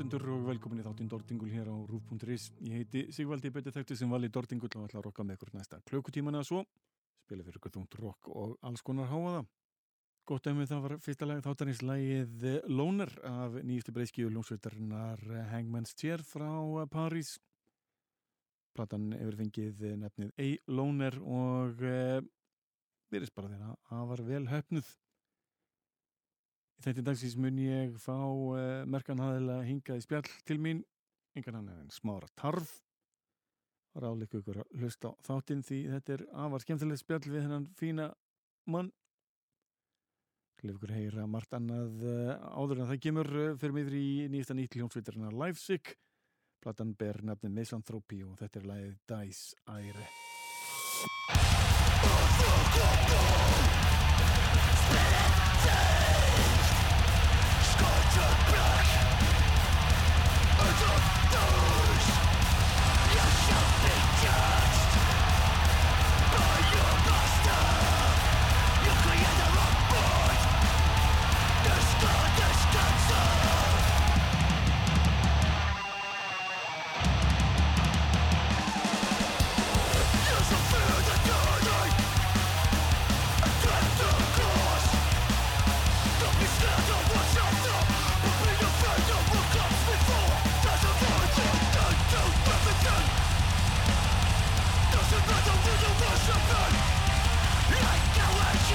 Hlustundur og velkomin í þáttinn Dordingul hér á Rúf.is. Ég heiti Sigvaldi Bötti Þekkti sem vali Dordingul og ætla að rokka með ykkur næsta klökutíman eða svo. Spila fyrir ykkur þungt rock og alls konar háaða. Gott ef það var fyrsta lag þáttarins lagið Loner af nýjustu breyskíu ljónsveitarinnar Hangman's Chair frá París. Platan hefur fengið nefnið A. Loner og e, virðist bara þeirra að var vel höfnuð. Þetta dagsins mun ég fá uh, merkan haðilega hingað í spjall til mín, engan hann er en smára tarf. Það er áleiku ykkur að hlusta á þáttinn því þetta er afar skemmtilegt spjall við hennan fína mann. Leif ykkur heyra margt annað uh, áður en það kemur uh, fyrir mig í nýjasta nýtt hljómsveitarina Lifesick. Platan ber nafni Misanthropy og þetta er lagið Dice Ære.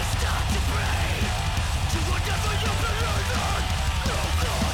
Start to pray to whatever you believe in. No God.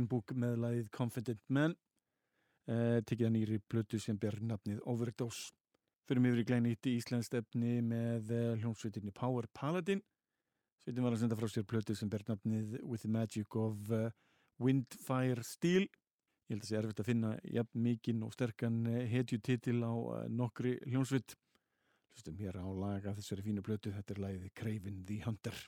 Frankenbook með lagið Confident Man uh, tekið að nýri blötu sem ber nafnið Overdose. Fyrir mig í glænýtt í Íslands stefni með uh, hljómsveitinni Power Paladin. Sveitin var að senda frá sér blötu sem ber nafnið With the Magic of uh, Windfire Steel. Ég held að það sé erfitt að finna jafn mikinn og sterkan hetjutitil á nokkri hljómsveit. Hlustum hér á laga þessari fínu blötu þetta er lagið Craven the Hunter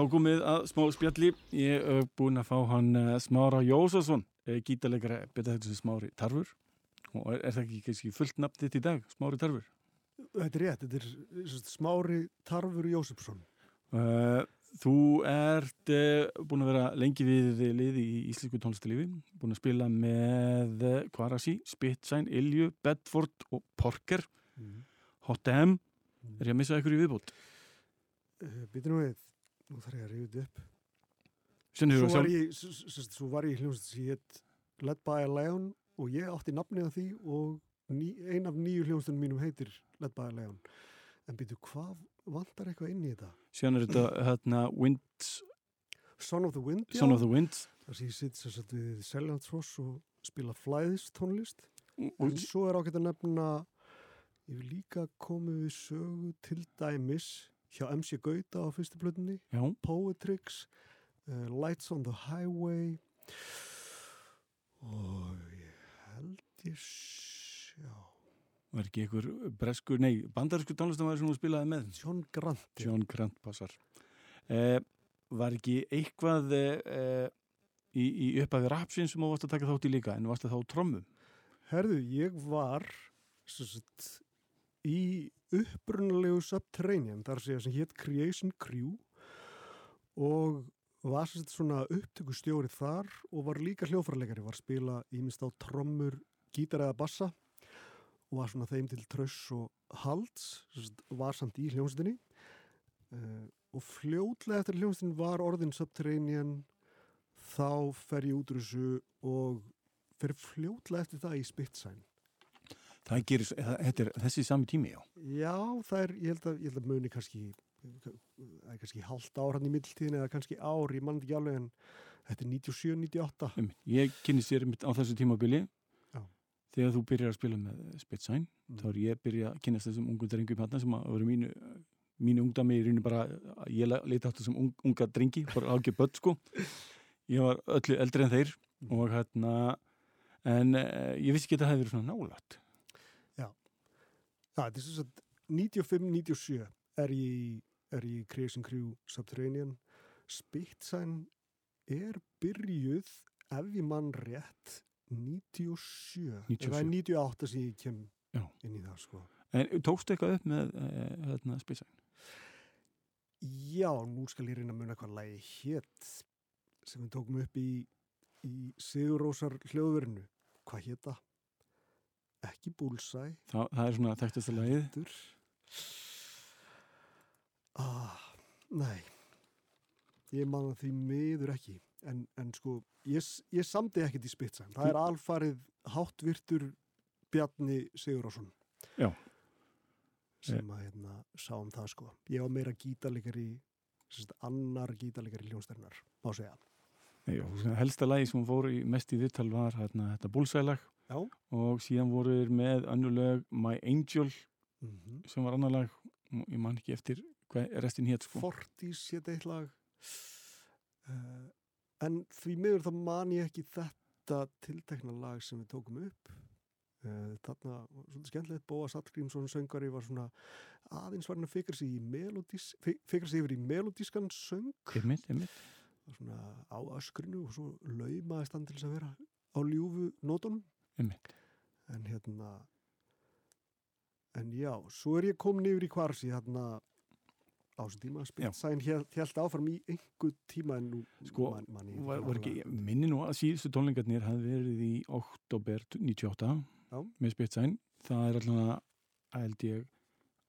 þá komið að smá spjalli. Ég hef búin að fá hann uh, Smára Jósasson, uh, gítarleikara, betið þetta sem Smári Tarfur. Og er, er það ekki kannski fullt nafn þitt í dag, Smári Tarfur? Þetta er rétt, þetta er sagt, Smári Tarfur Jósefsson. Uh, þú ert uh, búin að vera lengi við liði í íslensku tónlistalífi, búin að spila með Kvarasi, Spitsign, Ilju, Bedford og Porker, Mm. Hot M. Er ég að missa ykkur í viðbútt? Uh, Býtum við, nú þarf ég að ríða upp. Svo var ég, svo var ég í hljómsveit sem hétt Led by a Lion og ég átti nafnið á því og ný, ein af nýju hljómsveitunum mínum heitir Led by a Lion. En býtu, hvað vantar eitthvað inn í þetta? Síðan er þetta hérna, Winds, Son of the Wind, já. Son of the Winds. Þar sem ég sitt sem sagt við Seljandsfoss og spila flæðis tónlist. Og, En svo er ágætt að nefna, ég vil líka komið við sögu til dæmis hjá MC Gauta á fyrstu plötunni, já, Poetrix, uh, Lights on the Highway og ég held ég sjá, var ekki ykkur breskur, nei, bandarísku tónlistamæður sem hún spilaði með. John Grant. John Grant passar. Eh, var ekki eitthvað eh, í, í upphafi rapsins sem þú varst að taka þátt í líka, en varst það þá trommum? Herðu, ég var sem sagt, í upprunalegu Subterranean, þar sé sem hétt Creation Crew og var sagt svona upptökustjórið þar og var líka hljófarleikari, var að spila ímist á trommur, gítar eða bassa og var svona þeim til tröss og halds, var samt í hljómsveitinni uh, og fljótlega eftir að hljómsveitin var orðin Subterranean þá fer ég út úr þessu og fer fljótlega eftir það í Spitsign. Gerir, þetta er þessi sami tími, já. Já, það er, ég held að, ég held að muni kannski, það er kannski hálft ár hann í middeltíðin eða kannski ár, ég mann ekki alveg en þetta er 97, 98. Einmitt. Ég kynni sér á þessu tímabili Já. þegar þú byrjar að spila með Spitsign, Mm. þá er ég að byrja að kynast þessum ungu drengu í panna sem að vera mínu mínu ungdami í rauninu bara ég leita átt þessum ung, unga drengi bara ágjör börn sko ég var öllu eldri en þeir Mm. og hérna en eh, ég vissi ekki að það hefði verið svona nálægt Þetta er sem sagt 95-97 er ég, er ég í Creation Crew Subterranean. Spitsign er byrjuð, ef ég mann rétt, 97. 97. Það er 98 sem ég kem Já. inn í það, sko. en tókstu eitthvað upp með eh, hérna, Spitsign? Já, nú skal ég reyna að muna hvað lagi hétt sem við tókum upp í, í Sigurósar hljóðverinu. Hvað hétt það? Ekki búlsæ, Þa, það er svona þekktasta lagið Dur. Ah, nei, ég man það því miður ekki. En, en sko, ég, ég samdi ekkert í spitsan. Það er alfarið háttvirtur Bjarni Sigurásson. Já. Sem að hérna sá um það sko. Ég var meira gítarleikari, sérst, annar gítarleikari hljónstærinar, má segja. Já, svona helsta lagi sem hún fór í mest í vittal var hérna, þetta búlsælag Já. og síðan voru þeir með annu lög My Angel Mm sem var annar lag og ég man ekki eftir hvað restin hétt sko. Fortís hétt eitt lag uh, en því miður þá man ég ekki þetta tiltekna lag sem við tókum upp uh, þarna, svolítið skemmtilegt Bóas Hallgrímsson söngari var svona aðeins var hann að fikra sig, yfir í melodískan söng einmitt, einmitt. svona á öskrinu og svo laumaðist hann til þess að vera á ljúfu nótunum Einmitt. en hérna en já, svo er ég komin yfir í kvarsi hérna á þessum tíma, spilsæn held áfram í einhver tíma en nú Sko, man, man var, var ekki, minni nú að síðustu tónleikarnir hafði verið í oktober 98 Já. með Spitsign það er allavega, held ég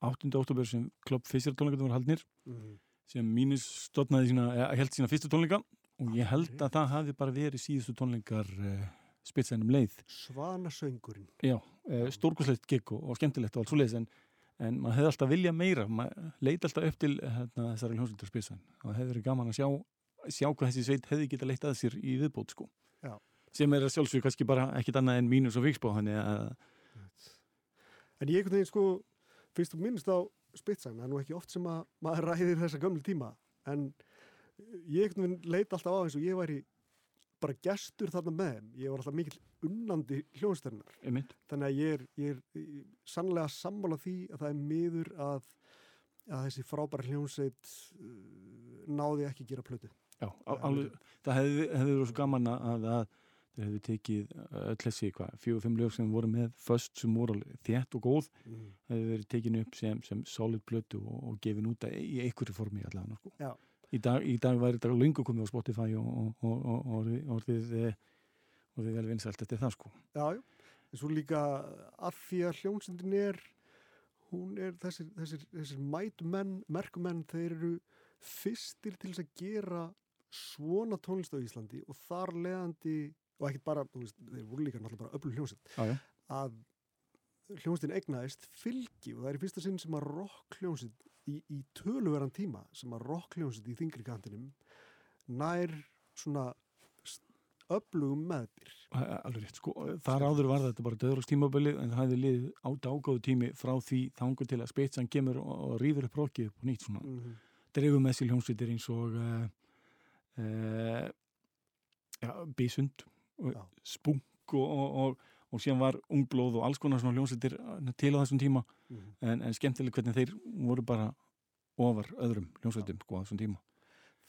8. oktober sem Klopp Fischer tónleikarnir var haldnir Mhm. sem mínus stotnaði sína, held sína fyrstu tónleika og ég held að það hafi bara verið síðustu tónleikar uh, Spitsign um leið. Svanasöngurinn. Já, uh, stórkoslegt gig og, og skemmtilegt og allt svo leiðis en, en maður hefði alltaf vilja meira. Maður leiti alltaf upp til hérna, þessari hljómsveitur Spitsign og hefði verið gaman að sjá sjá hvað þessi sveit hefði geta leitt að sér í viðbót sko. Já. sem er að sjálfsög kannski bara ekkit annað en mínus og vikspó en ég einhvern veginn sko fyrst og minnst á spitsæn það er nú ekki oft sem að maður ræðir þessa gömlu tíma en ég einhvern veginn leit alltaf á eins og ég væri bara gestur þarna með þeim ég var alltaf mikill unnandi hljónstærinar einmitt, þannig að ég er, ég er sannlega sammála því að það er miður að að þessi frábæra hljónsveit uh, náði ekki að gera plötu Já, alveg, það hefði, hefði verið svo gaman að, að það hefði tekið öll þessi, hvað, fjögur, fimm lög sem voru með först sem voru þétt og góð mm. hefði verið tekinu upp sem, sem solid plötu og, og gefin út í einhverju formi allavega, sko. Já. Í dag, í dag væri þetta lungu komið á Spotify og, og, og orðið orðið vel vinsælt eftir það, sko. Já, já, en svo líka af því að hljónsendin er hún er þessir, þessir, þessir mætumenn, merkumenn, þeir eru fyrstir til þess að gera svona tónlist á Íslandi og þar leðandi, og ekkert bara veist, þeir voru líka náttúrulega bara öflug hljómsett Já, já. að hljómsveitin egnaðist fylgi og það er í fyrsta sinn sem að rock hljómsveit í, í töluveran tíma sem að rock hljómsveit í þingri kantinum nær svona öflugum meðbyr Alveg rétt, sko, þar áður var þetta bara döðrústímabili en það hefði liðið át ágáðu tími frá því þangu til að Speitsan kemur og, og rýfur upp rokkið upp og nýtt svona mm -hmm. dreifum með sér hljómsveitir eins og uh, uh, ja, Bísund og. Spunk og, og, og, og síðan var Ungblóð og alls konar svona hljómsveitir til á þessum tíma Mm -hmm. en, en skemmtileg hvernig þeir voru bara ofar öðrum hljómsveitum sko á þessum tíma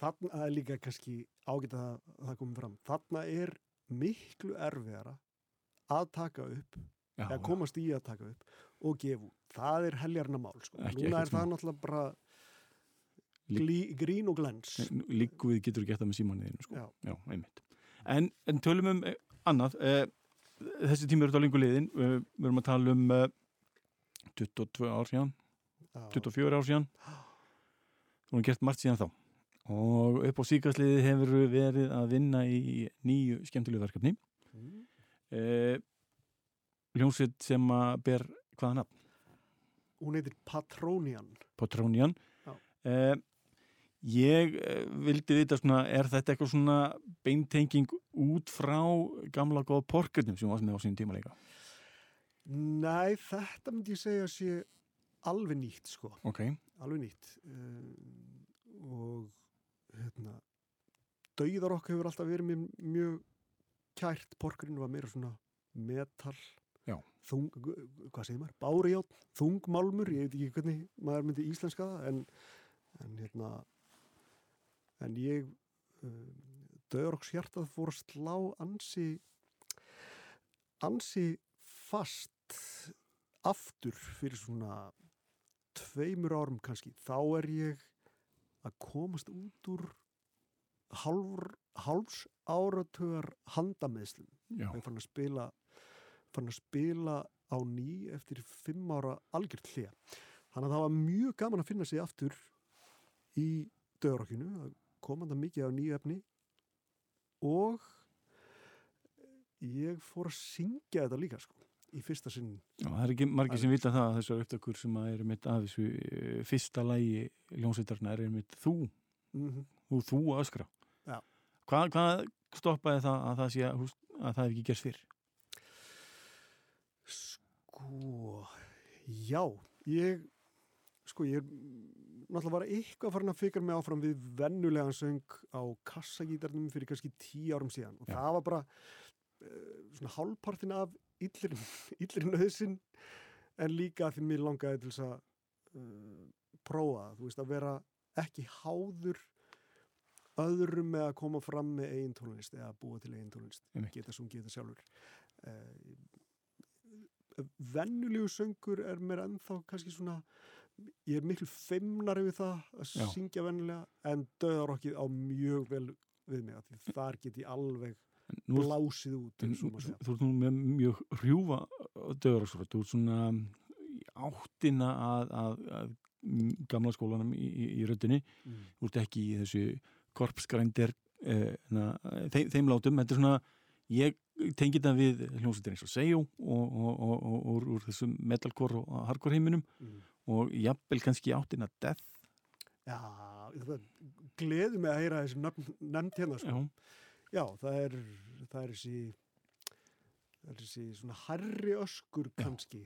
Þarna er líka kannski ágætt að það komið fram. Þarna er miklu erfiðara að taka upp, Já, eða komast í að taka upp og gefa út. Það er heljarna mál, sko. Ekki- Núna er það náttúrulega bara Lí- glí, grín og glens. líku við getur gett það með símanniðinu sko. Já. Já, einmitt. En, en tölum um eh, annað. Eh, þessi tími eru þá lengur liðin. Eh, við erum að tala um eh, 22 ár síðan, Já. 24 ár síðan. Þú erum gert margt síðan þá. Og upp á síkastliði hefur verið að vinna í nýju skemmtilegu verkefni. Mm. Eh, Ljónsveit sem að ber hvaða nafn? Hún heitir Patronian. Patrónian. Já. Eh, ég eh, vildi vita svona, er þetta eitthvað svona beintenging út frá gamla góða porkernum sem var með á sínum tíma líka? Nei, þetta myndi ég segja að sé alveg nýtt, sko. Ok, Alveg nýtt. Um, og hérna, dauðar okkur hefur alltaf verið mér mjög kært. Porkurinn var meira svona metal. Já. Þung, hvað segir maður? Bárijátt, þungmálmur, ég veit ekki hvernig maður myndi íslenska það, en, en hérna, en ég, um, okkur hjartað fór slá ansi, ansi fast aftur fyrir svona tveimur árum kannski, þá er ég að komast út úr hálfur, hálfs áratugar handameðslum. Ég fann að spila, fann að spila á ný eftir fimm ára algjört hlið. Þannig að það var mjög gaman að finna sig aftur í döðrokkinu, að koma það mikið á nýju efni og ég fór að syngja þetta líka sko, í fyrsta sinn. já, það er ekki margir sem vita það að þessar upptökur sem að eru mitt af þessu eh, fyrsta lægi ljónsveitarna eru mitt þú, Mm -hmm. þú, þú að öskra. Já. Hvað, hvað stoppaði það að það sé að, að það hef ekki gerst fyrr? Sko, já, ég, sko, ég er náttúrulega var eitthvað farin að fikra mig áfram við vennulegan söng á kassagítarnum fyrir kannski tíu árum síðan. Og Já. það var bara uh, svona hálfpartin af illirinn, illirinn auðsinn en líka því mér langaði til þess að uh, prófa, þú veist, að vera ekki háður öðrum með að koma fram með eigin tónlist eða búa til eigin tónlist geta sungið þetta sjálfur. Uh, vennulegu söngur er mér ennþá kannski svona ég er miklu feimnari við það að Já. syngja vennulega en döðarokkið á mjög vel við mig af því þar get ég alveg Nú, blásið út En og þú ert nú með mjög hrjúfa döðarsvara, þú ert svona í áttina að, að, að gamla skólanum í, í, í röddinni, Mm. þú ert ekki í þessu korpsgrændir eh, þeim, þeim látum, þetta er svona ég tengi þetta við hljómsveitir eins og Seijó og, og, og, og, og úr þessum metalcore og hardcore heiminum Mm. Og jafnvel kannski áttina death Já, það gleður mig að heyra nöfn, nefnd hérna sko. já, Já, það er, það er þessi það er þessi svona harri öskur Já. kannski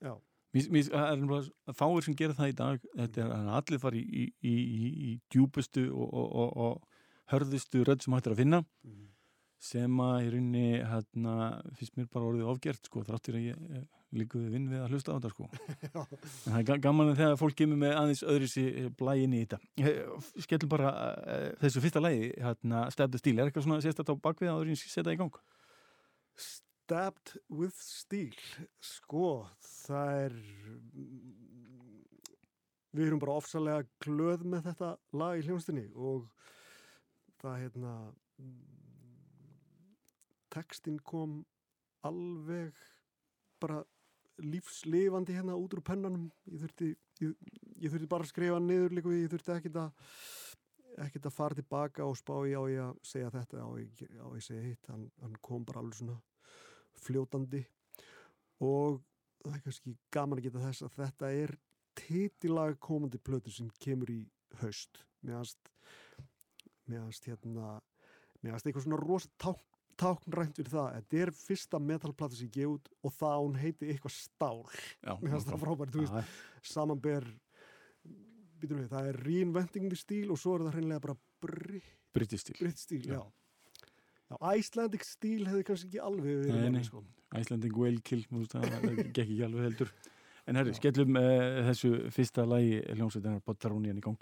Já, Mér, mér, það er fáir sem gera það í dag þetta er að allir fari í, í, í, í djúpustu og, og, og, og hörðustu rödd sem hægt er að finna mm. sem að í rauninni hérna, finnst mér bara orðið ofgert sko, þráttir að ég, ég líku við vinn við að hlusta á þetta sko. En það er ga- gaman að þegar fólk kemur með aðeins öðru sér blæin í þetta. Eh, skellum bara uh, þessu fyrsta lægi hérna, stefðu stíl, er eitthvað svona sérstætt á bakvið en ég setja í gang? Stabbed with Steel. Sko, það er við erum bara ofsalega glöð með þetta lag í hljónstinni og það hérna tekstin kom alveg bara lífslifandi hérna út úr pennanum. Ég þurfti, ég, ég þurfti bara að skrifa niður líka ég þurfti ekkit að ekkit að fara tilbaka og spá í á ég að segja þetta á ég, ég að segja hitt. Hann, hann kom bara alveg svona fljótandi. Og það er kannski gaman að geta þess að þetta er titilag komandi plötu sem kemur í haust. Meðast meðast hérna meðast eitthvað svona rosa ták, táknrænt við það, þetta er fyrsta metalplata sem ég gef út og það hún heiti eitthvað stál, Já, meðast það frábært þú veist, samanber býtum við, það er reinventing the stíl og svo er það hreinlega bara britt British stíl stíl, Já. já. Já, Icelandic stíl hefði kannski ekki alveg verið Nei, nei. sko. Icelanding Whale Kill, það gekk ekki alveg heldur. En herri, Já. skellum uh, þessu fyrsta lægi hljómsveitanar Bottarónian í gang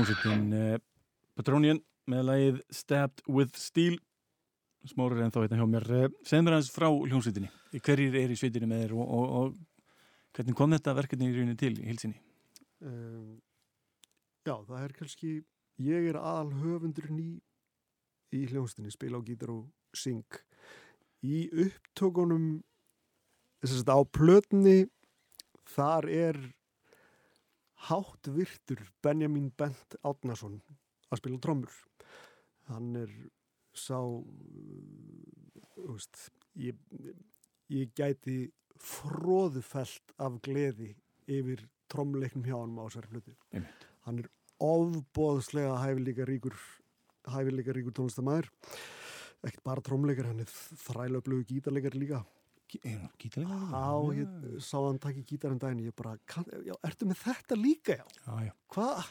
Hljómsveitin uh, Patronian með lagið Stabbed with Steel. Smórur en þá hérna hjá mér. Segð mér aðeins frá hljómsveitinni. Hverjir er í sveitinni með þér og, og, og hvernig kom þetta verkefni í rauninni til í hilsinni? um, Já, það er kannski ég er aðal höfundurinn í í hljónstinni, spila á gítar og syng. Í upptökunum þess að á plötni þar er hátt virtur Benjamin Bent Átnason að spila trommur. Hann er sá þú veist, ég, ég gæti fróðufelt af gleði yfir trommleiknum hjá hann á þessari hluti Einmitt. hann er ofbóðslega hæfileika ríkur hæfileika ríkur tónlistamæður ekkert bara trommleikar, hann er þrælöflögu gítarleikar líka Er hann gítarleikari? Já, ég sá hann takk í gítarinn daginn ég bara, kann, já, ertu með þetta líka já? Já, já. Hvað?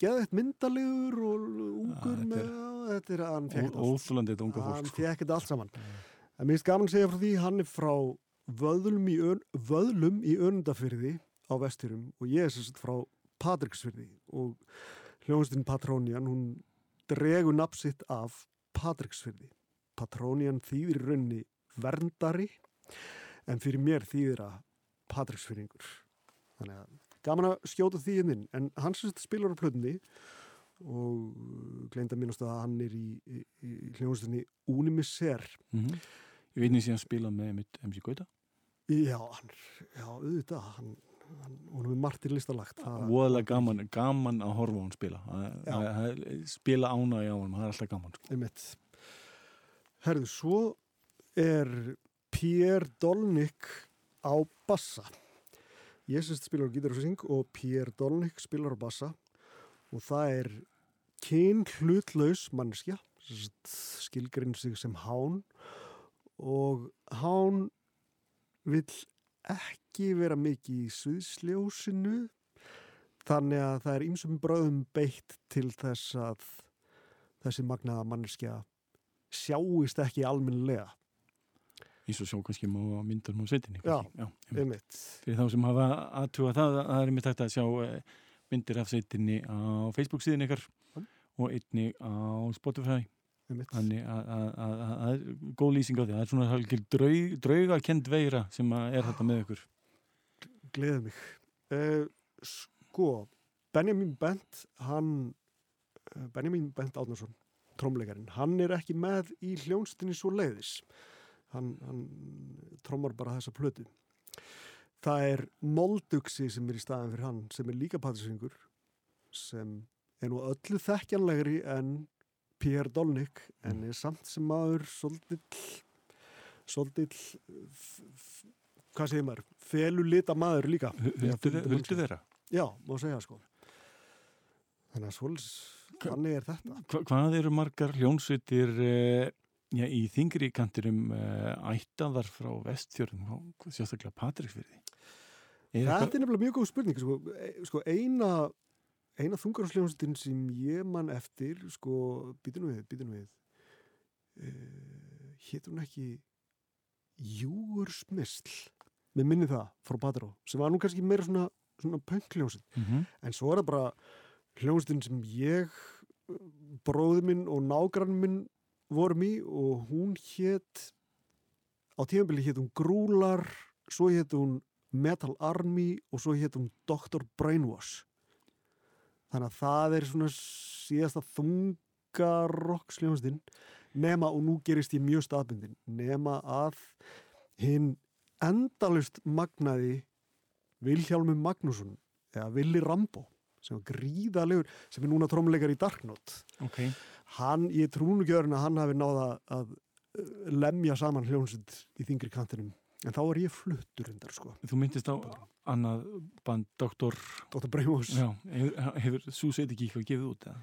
Geða eitt myndalegur og ungur þetta með, er- þetta er, hann fekk þetta allt. Óþúlandi þetta unga Hann fólk. Sko. fekk þetta allt saman. En mér finnst gaman að segja frá því, hann er frá vöðlum í, ön, vöðlum í önundafyrði á vesturum og ég er sérst frá Patricksfyrði og hljóðustinn Patrónian, hún dregur nafn sitt af Patricksfyrði. Patrónian þýðir raunni verndari en fyrir mér þýðir að Patricksfyrringur. Þannig að gaman að skjóta því inn en hann sérst spilar á plötunni og gleyndi að minnast að hann er í, í, í hljóðustinni Unimisser Mm Ég veit nýtt síðan spila með MC Gauta. Já, hann, já, auðvitað, hann, hann, hún er margt í listalagt. Voðalega gaman, gaman að horfa hann spila. Já. það- það- Spila í á hann, það er alltaf gaman. Sko. Herðu, svo er Pierre Dolnick á bassa. Sérst spilar á gítar og syng og Pierre Dolnick spilar á bassa. Og það er kyn hlutlaus mannskja, skilgrinn sig sem hán. Og hán vill ekki vera mikið í sviðsljósinu þannig að það er ýmsum bröðum beitt til þess að þessi magnaða manneskja sjáist ekki almennilega Eins og sjá kannski má myndar á sveitinni. Já. Já. einmitt. Fyrir þá sem hafa aðtuga það, það er mér tægt að sjá eh, myndir af sveitinni á Facebook síðan ykkar Mm. og einni á Spotify. einmitt. Þannig að er góð lýsing á því. Það er svona draug, draugakend veira sem er þetta með ykkur. gleðið mig uh, sko, Benjamin Bent hann uh, Benjamin Bent Átnarsson trómleikarinn, hann er ekki með í hljónstinni svo leiðis hann, hann trómar bara þessa plötu. Það er Molduxi sem er í staðan fyrir hann sem er líka patrisyngur sem er nú öllu þekkjanlegri en Pierre Dolnick en er samt sem maður svolítill svolítill hvað segir maður, felur lita maður líka. Mannskja. þeirra? Já, má segja sko. Þannig að svolis þannig er þetta. Hva, hvað eru margar hljónsveitir uh, já, í þingri kantirum uh, ættaðar frá vestfjörðum, sérstaklega Patricksfyrði? Er Þetta eitthvað- er nefnilega mjög góð spurning sko, e- sko eina eina þungarsljónstin sem ég man eftir sko, býtum við, býtum við uh, hétur hún ekki Júgur Smisl með minni það frá Patró sem var nú kannski meira svona, svona pönkljónsin Mhm. en svo er það bara hljónstin sem ég bróði minn og nágrann minn vorum í og hún hétt á tímabili hétt hún Grúlar svo hétt hún Metal Army og svo hétt hún Dr. Brainwash þannig að það er svona síðasta þunga rocksljónstinn nema og nú gerist ég mjög staðbundin nema að hinn endalust magnaði Vilhjálmur Magnússon eða Willi Rambo sem var gríðalegur, sem er núna trómleikar í Darknot Ok, hann, ég trúnu ekki öðrun að hann hafi náða að uh, lemja saman hljómsund í þingri kantinum en þá er ég fluttur undar sko þú myndist á annað band, Dr. Breimós, já, hefur, seit ekki eitthvað gefið út? eða?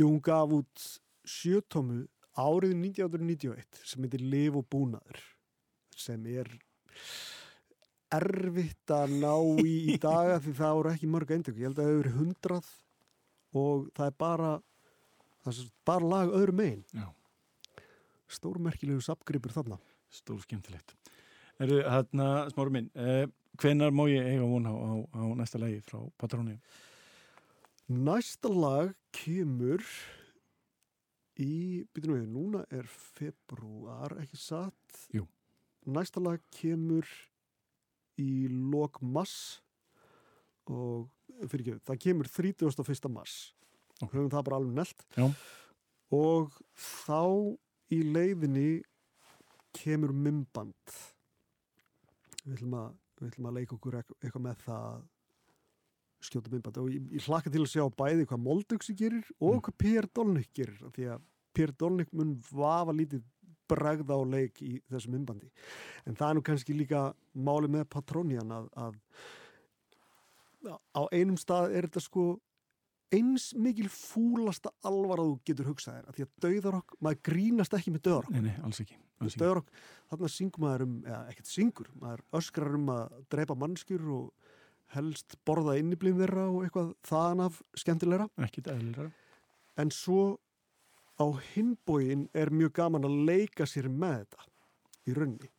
jú, hún gaf út sjötómu árið 1991 sem heitir Liv og Búnaður sem er erfitt að ná í í daga því það voru ekki mörg eindök ég held að það hefur verið hundrað og það er bara það er bara lag öðru megin stórmerkilegu sapgripur þarna stór skemmtilegt. Eru hérna, smáru minn, uh, hvenar má ég eiga von á, á, á næsta lagi frá Patróni? Næsta lag kemur í, byrjum við, núna er februar, ekki satt? Jú. Næsta lag kemur í lok mass og fyrir ekki, það kemur 31. mars. Ok. Höfum það bara alveg nelt. Já. Og þá í leiðinni kemur mymband. Við ætlum að við ætlum að leika okkur eit- eitthvað með það að skjóta myndbandi og ég, ég hlakka til að sjá bæði hvað Molduxi gerir og Mm. hvað Pér Dolnik gerir því að Pér Dolnik mun vafa lítið bragða á leik í þessu myndbandi en það er nú kannski líka máli með Patronian að, að á einum stað er þetta sko eins mikil fúlasta alvar að þú getur hugsað þér af því að dauðarokk, maður grínast ekki með dauðarokk Nei, nei, alls ekki. Döðrokk, þarna syngur maður um, eða ekkert syngur, maður öskrar um að drepa mannskjur og helst borða inniblým þeirra og eitthvað þaðan af skemmtilegra. Ekki eðlilega En svo á hinbóin er mjög gaman að leika sér með þetta í raunni.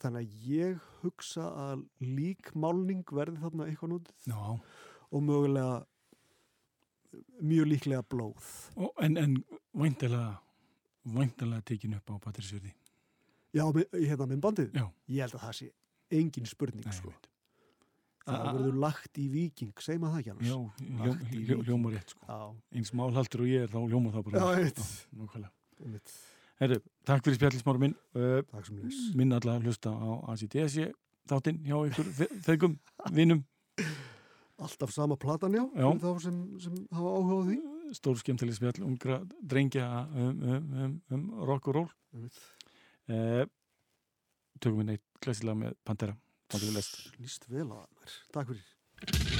Þannig að ég hugsa að líkmálning verði þarna eitthvað nútið Já, og mögulega mjög líklega blóð. og, en, en væntalega væntalega tekin upp á Patrísjörði Já, hérna minn bandið, Já, ég held að það sé engin spurning nei, sko. Það verður lagt í viking, segir maður það ekki annars? Já, ljóma rétt sko. Já, eins málhaldur og ég er þá ljóma það bara nákvæmlega. Herru, takk fyrir spjallismáru minn. Uh, minn alla að hlusta á ACDS þáttinn hjá ykkur þeggum vinnum, Alltaf sama platan, já, Já. fyrir þá sem, sem hafa áhuga á því. stór skemmtileg spjall ungra drengja um, um, um, um rock og roll Einmitt. uh, tökum við neitt glæsilega með Pantera Pantera lest Lýst vel á það mér. Takk fyrir.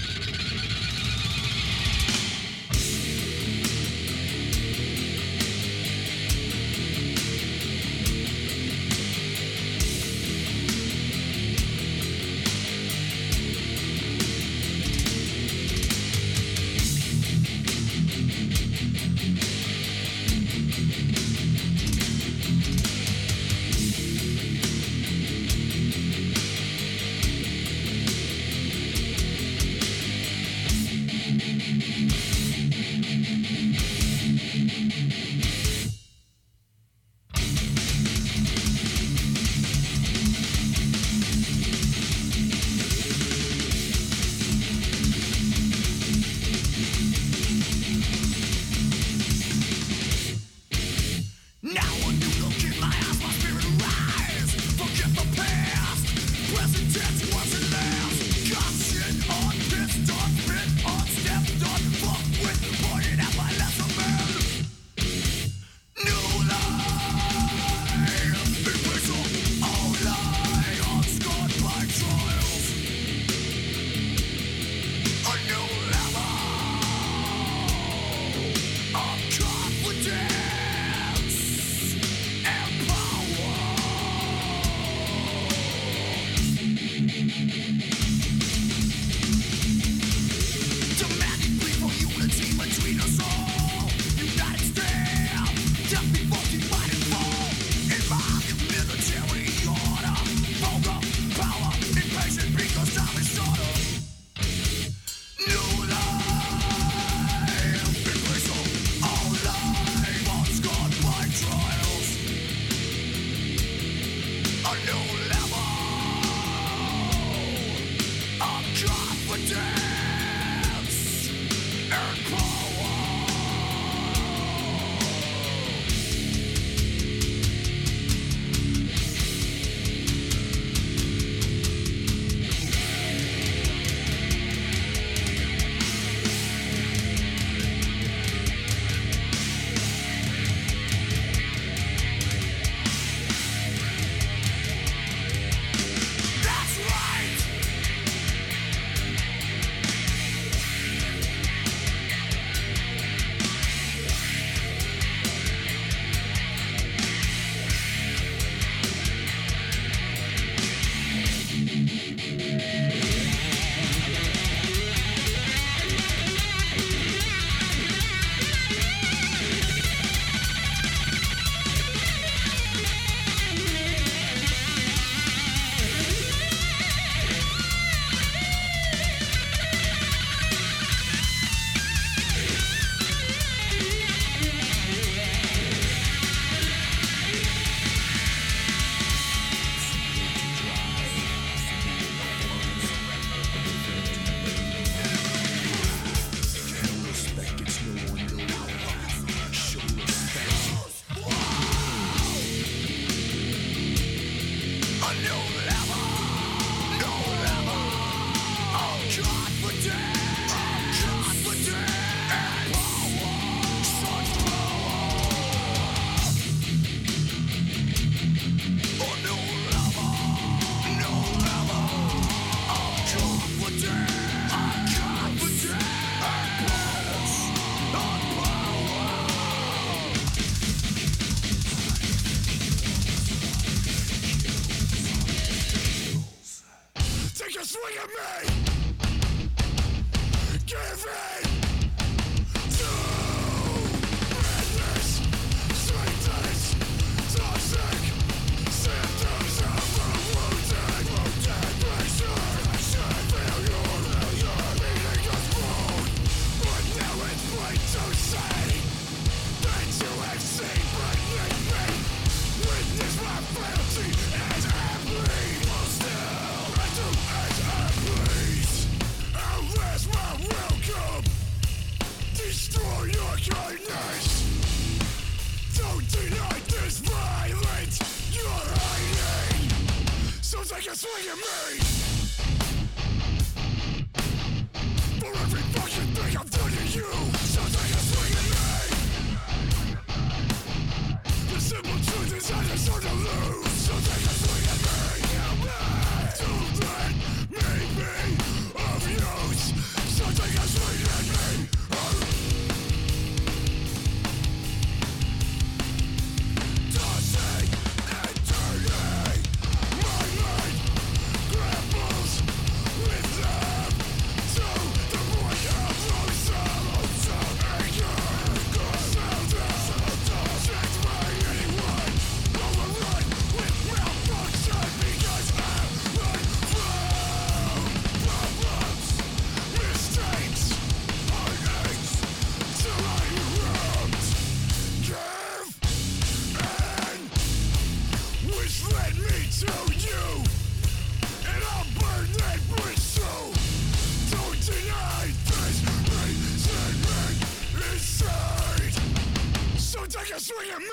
Take a swing at me.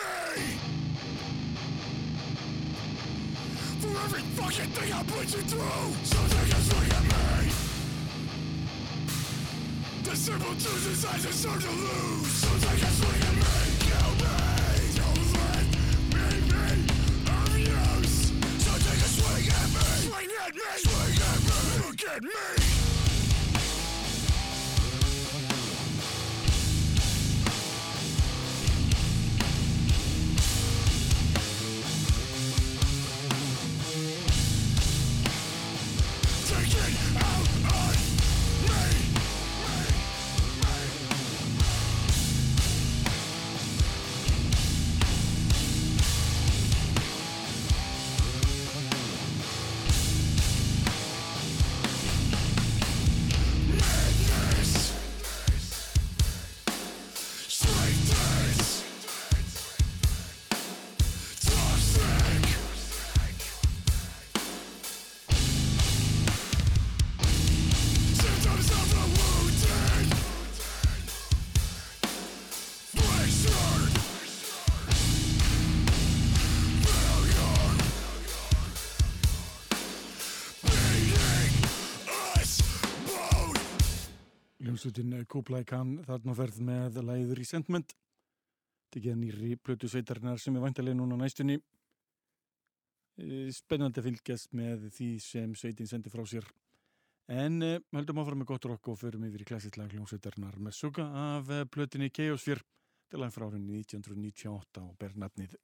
For every fucking thing I put you through, so take a swing at me. The simple truth is I deserve to lose, so take a swing at me. Kill me, don't let me be of use. So take a swing at me. Swing at me. Swing at me. Look at me. Ljómsveitin Kublai Khan þarna ferð með læður í sentment tekið nýri plötu sveitarinnar sem er væntalega núna næstunni. Eh, spennandi að fylgjast með því sem sveitin sendi frá sér. En uh, höldum áfram með gott rock og förum yfir í klassitlag hljómsveitarinnar með suga af plötinni Chaosfjör til að frá árunni 1998 og ber nafnið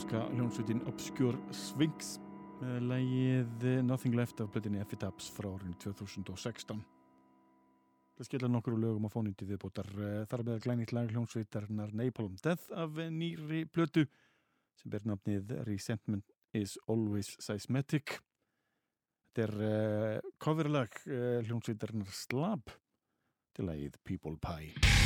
katholska hljónsveitin Obscure Sphinx með lægið Nothing Left af blöðinni Epitaphs frá árinu 2016. Það skilja nokkur lögum á fónindi viðbótar eh, þar með glænit lag hljónsveitarnar Napalm Death af nýri blödu sem ber nafnið Resentment is Always Seismetic. Þetta er uh, coverlag uh, hljónsveitarnar Slab til lagið People Pie.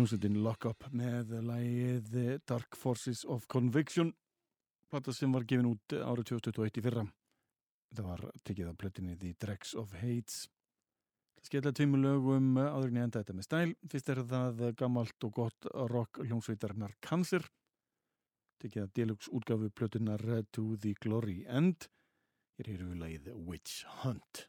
Hljómsveitin Lock Up með lægið Dark Forces of Conviction plata sem var gefin út árið 2021 í fyrra. Þetta var tekið af plötinni The Dregs of Hates skella tveimur lögum en ég enda þetta með stæl. Fyrst er það gammalt og gott rock hljómsveitarnar Cancer. Tekið af deluxe útgafu plötunar To the Glory End. Hér eru við lægið Witch Hunt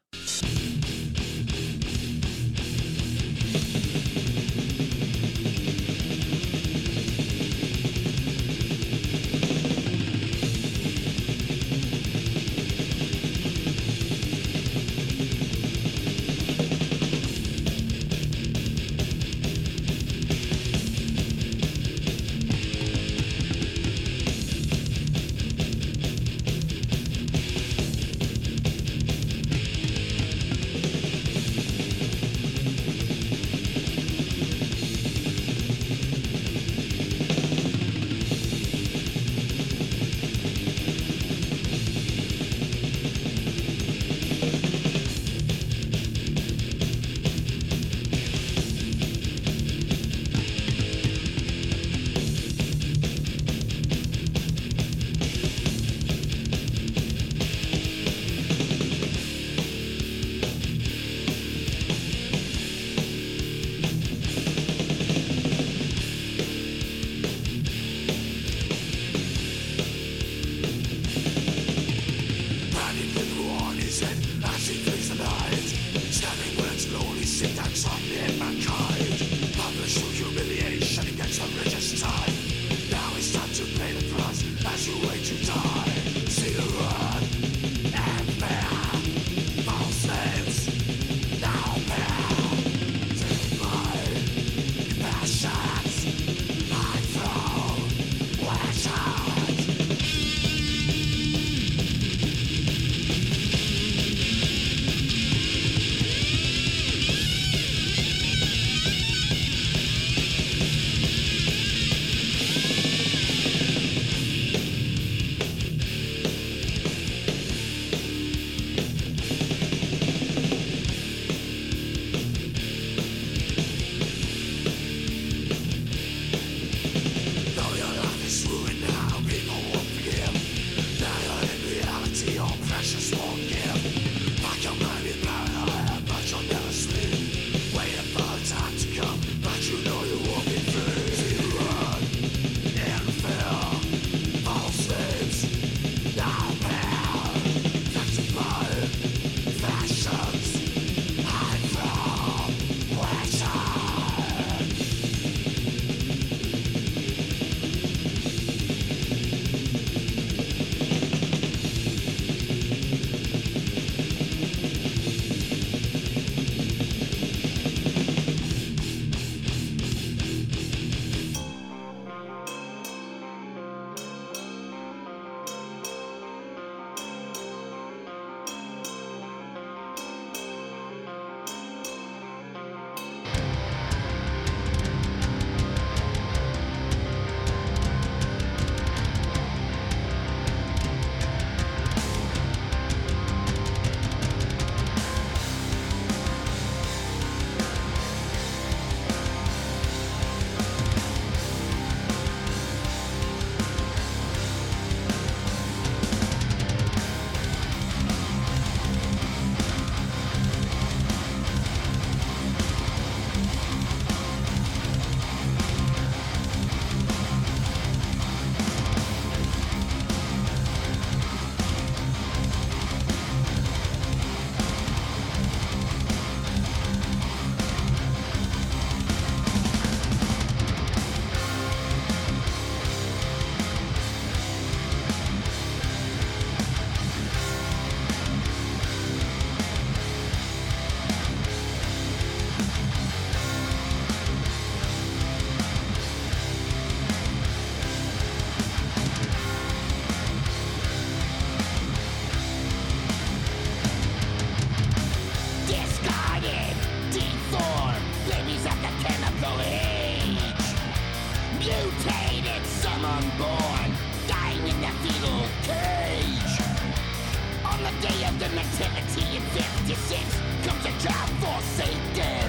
unborn, dying in the fetal cage. On the day of the nativity in 56 comes a child forsaken.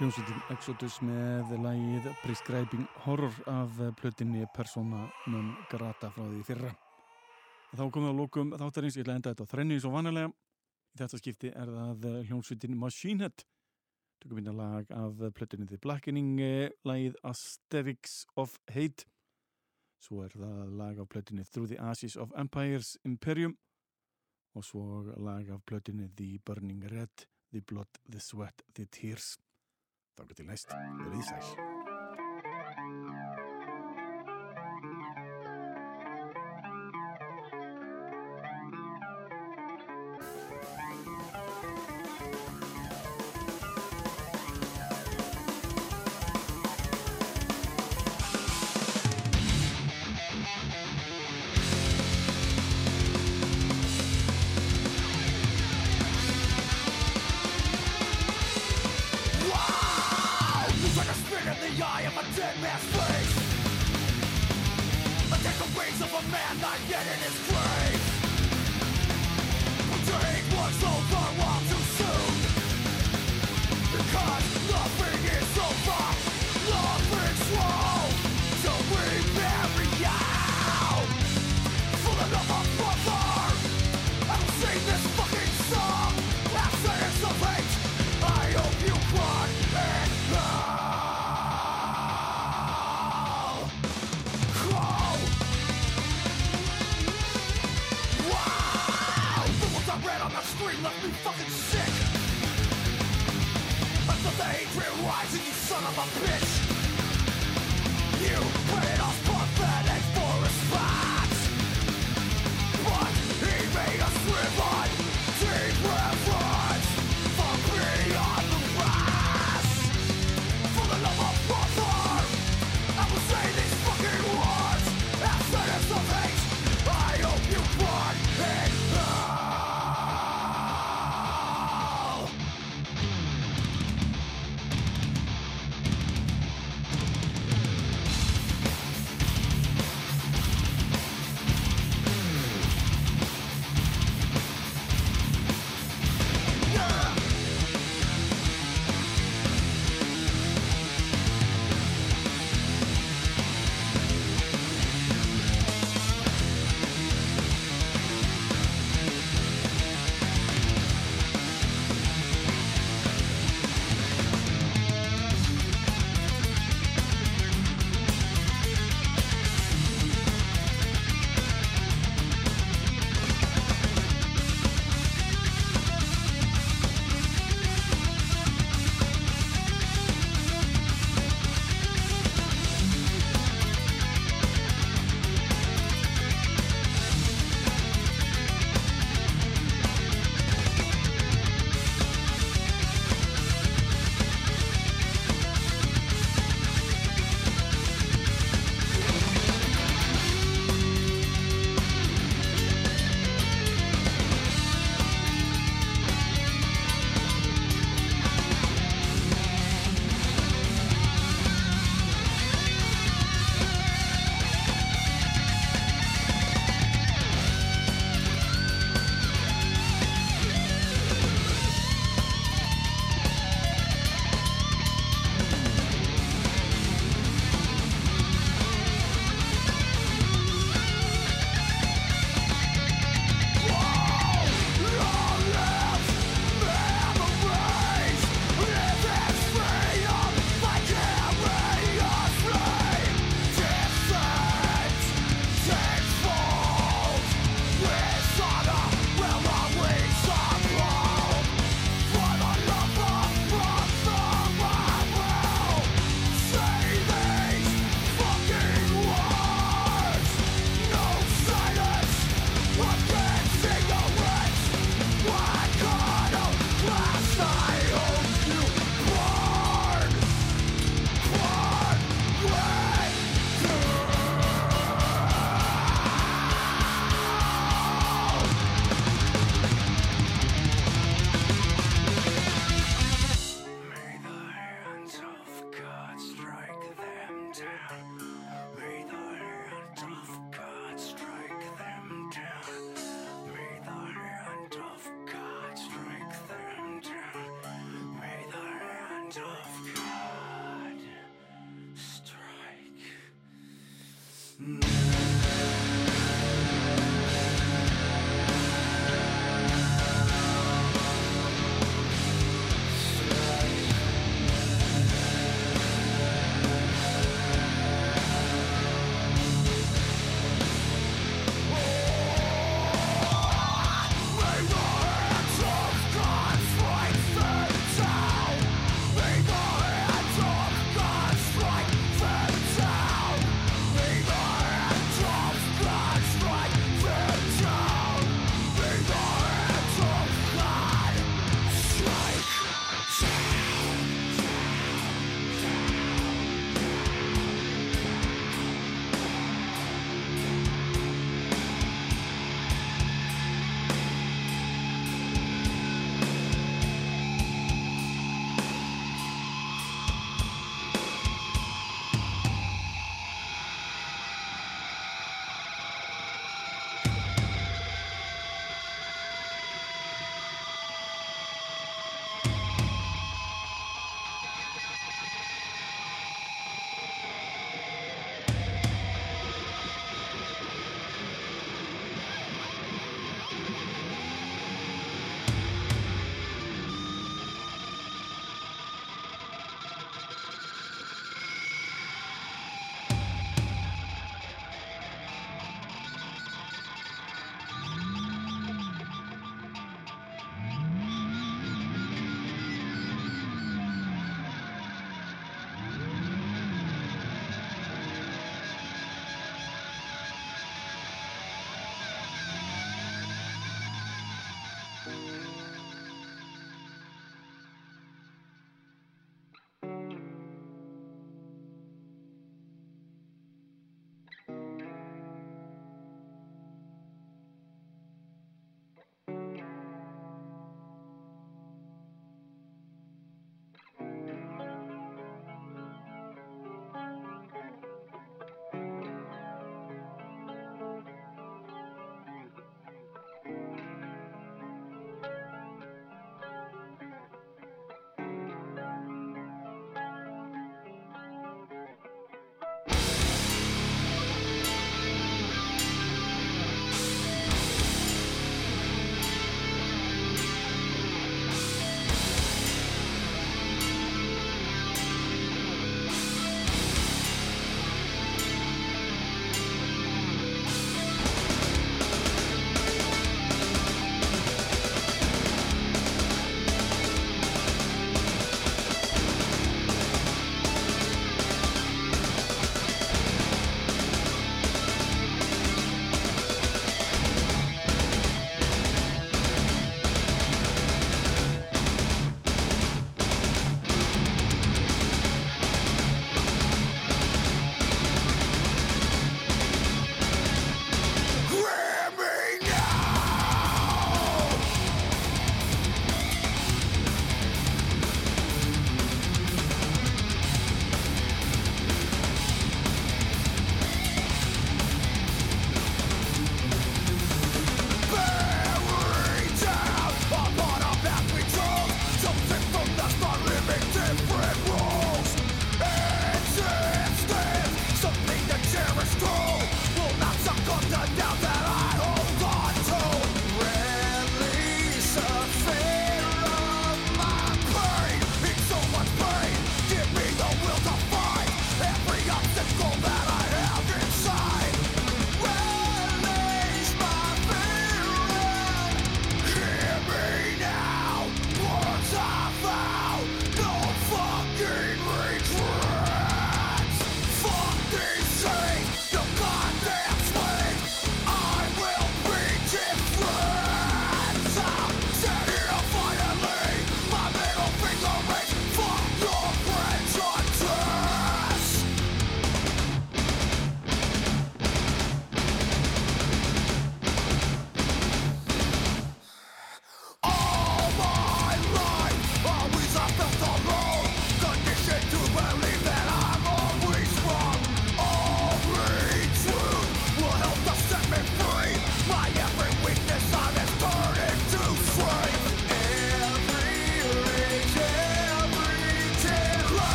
Hljómsveitin Exodus með lægið Prescribing Horror af plötinni Persona non grata frá því fyrra. Þá komum við á lókum þáttarins, ég ætla að enda þetta á þrenni eins og vanilega. Í þetta skipti er það hljómsveitin Machine Head. Tökum við inn að lag af plötinni The Blackening, eh, lægið Asterix of Hate. Svo er það lag af plötinni Through the Ashes of Empires Imperium. Og svo lag af plötinni The Burning Red, The Blood, The Sweat, The Tears. Dagen till näst. Det är Isaks.